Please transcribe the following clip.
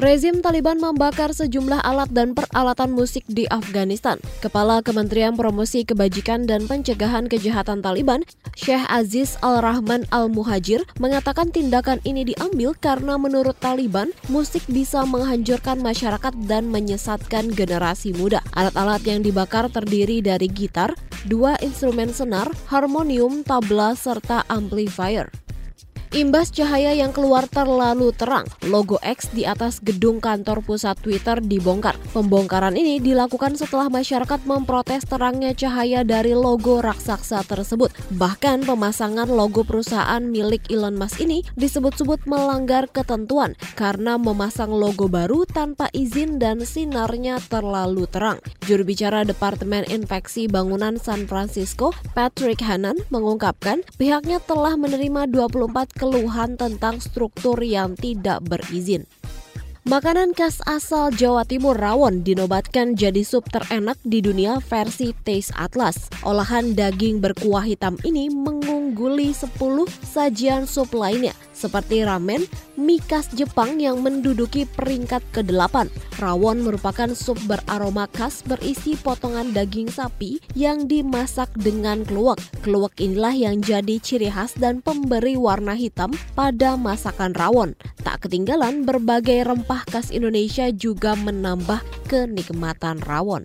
Rezim Taliban membakar sejumlah alat dan peralatan musik di Afghanistan. Kepala Kementerian Promosi Kebajikan dan Pencegahan Kejahatan Taliban, Syekh Aziz Al-Rahman Al-Muhajir, mengatakan tindakan ini diambil karena menurut Taliban, musik bisa menghancurkan masyarakat dan menyesatkan generasi muda. Alat-alat yang dibakar terdiri dari gitar, dua instrumen senar, harmonium, tabla, serta amplifier. Imbas cahaya yang keluar terlalu terang, logo X di atas gedung kantor pusat Twitter dibongkar. Pembongkaran ini dilakukan setelah masyarakat memprotes terangnya cahaya dari logo raksasa tersebut. Bahkan pemasangan logo perusahaan milik Elon Musk ini disebut-sebut melanggar ketentuan karena memasang logo baru tanpa izin dan sinarnya terlalu terang. Juru bicara Departemen Infeksi Bangunan San Francisco, Patrick Hannan, mengungkapkan pihaknya telah menerima 24 keluhan tentang struktur yang tidak berizin. Makanan khas asal Jawa Timur rawon dinobatkan jadi sup terenak di dunia versi Taste Atlas. Olahan daging berkuah hitam ini mengungguli 10 sajian sup lainnya seperti ramen, mie khas Jepang yang menduduki peringkat ke-8. Rawon merupakan sup beraroma khas berisi potongan daging sapi yang dimasak dengan keluak. Keluak inilah yang jadi ciri khas dan pemberi warna hitam pada masakan rawon. Tak ketinggalan berbagai rempah khas Indonesia juga menambah kenikmatan rawon.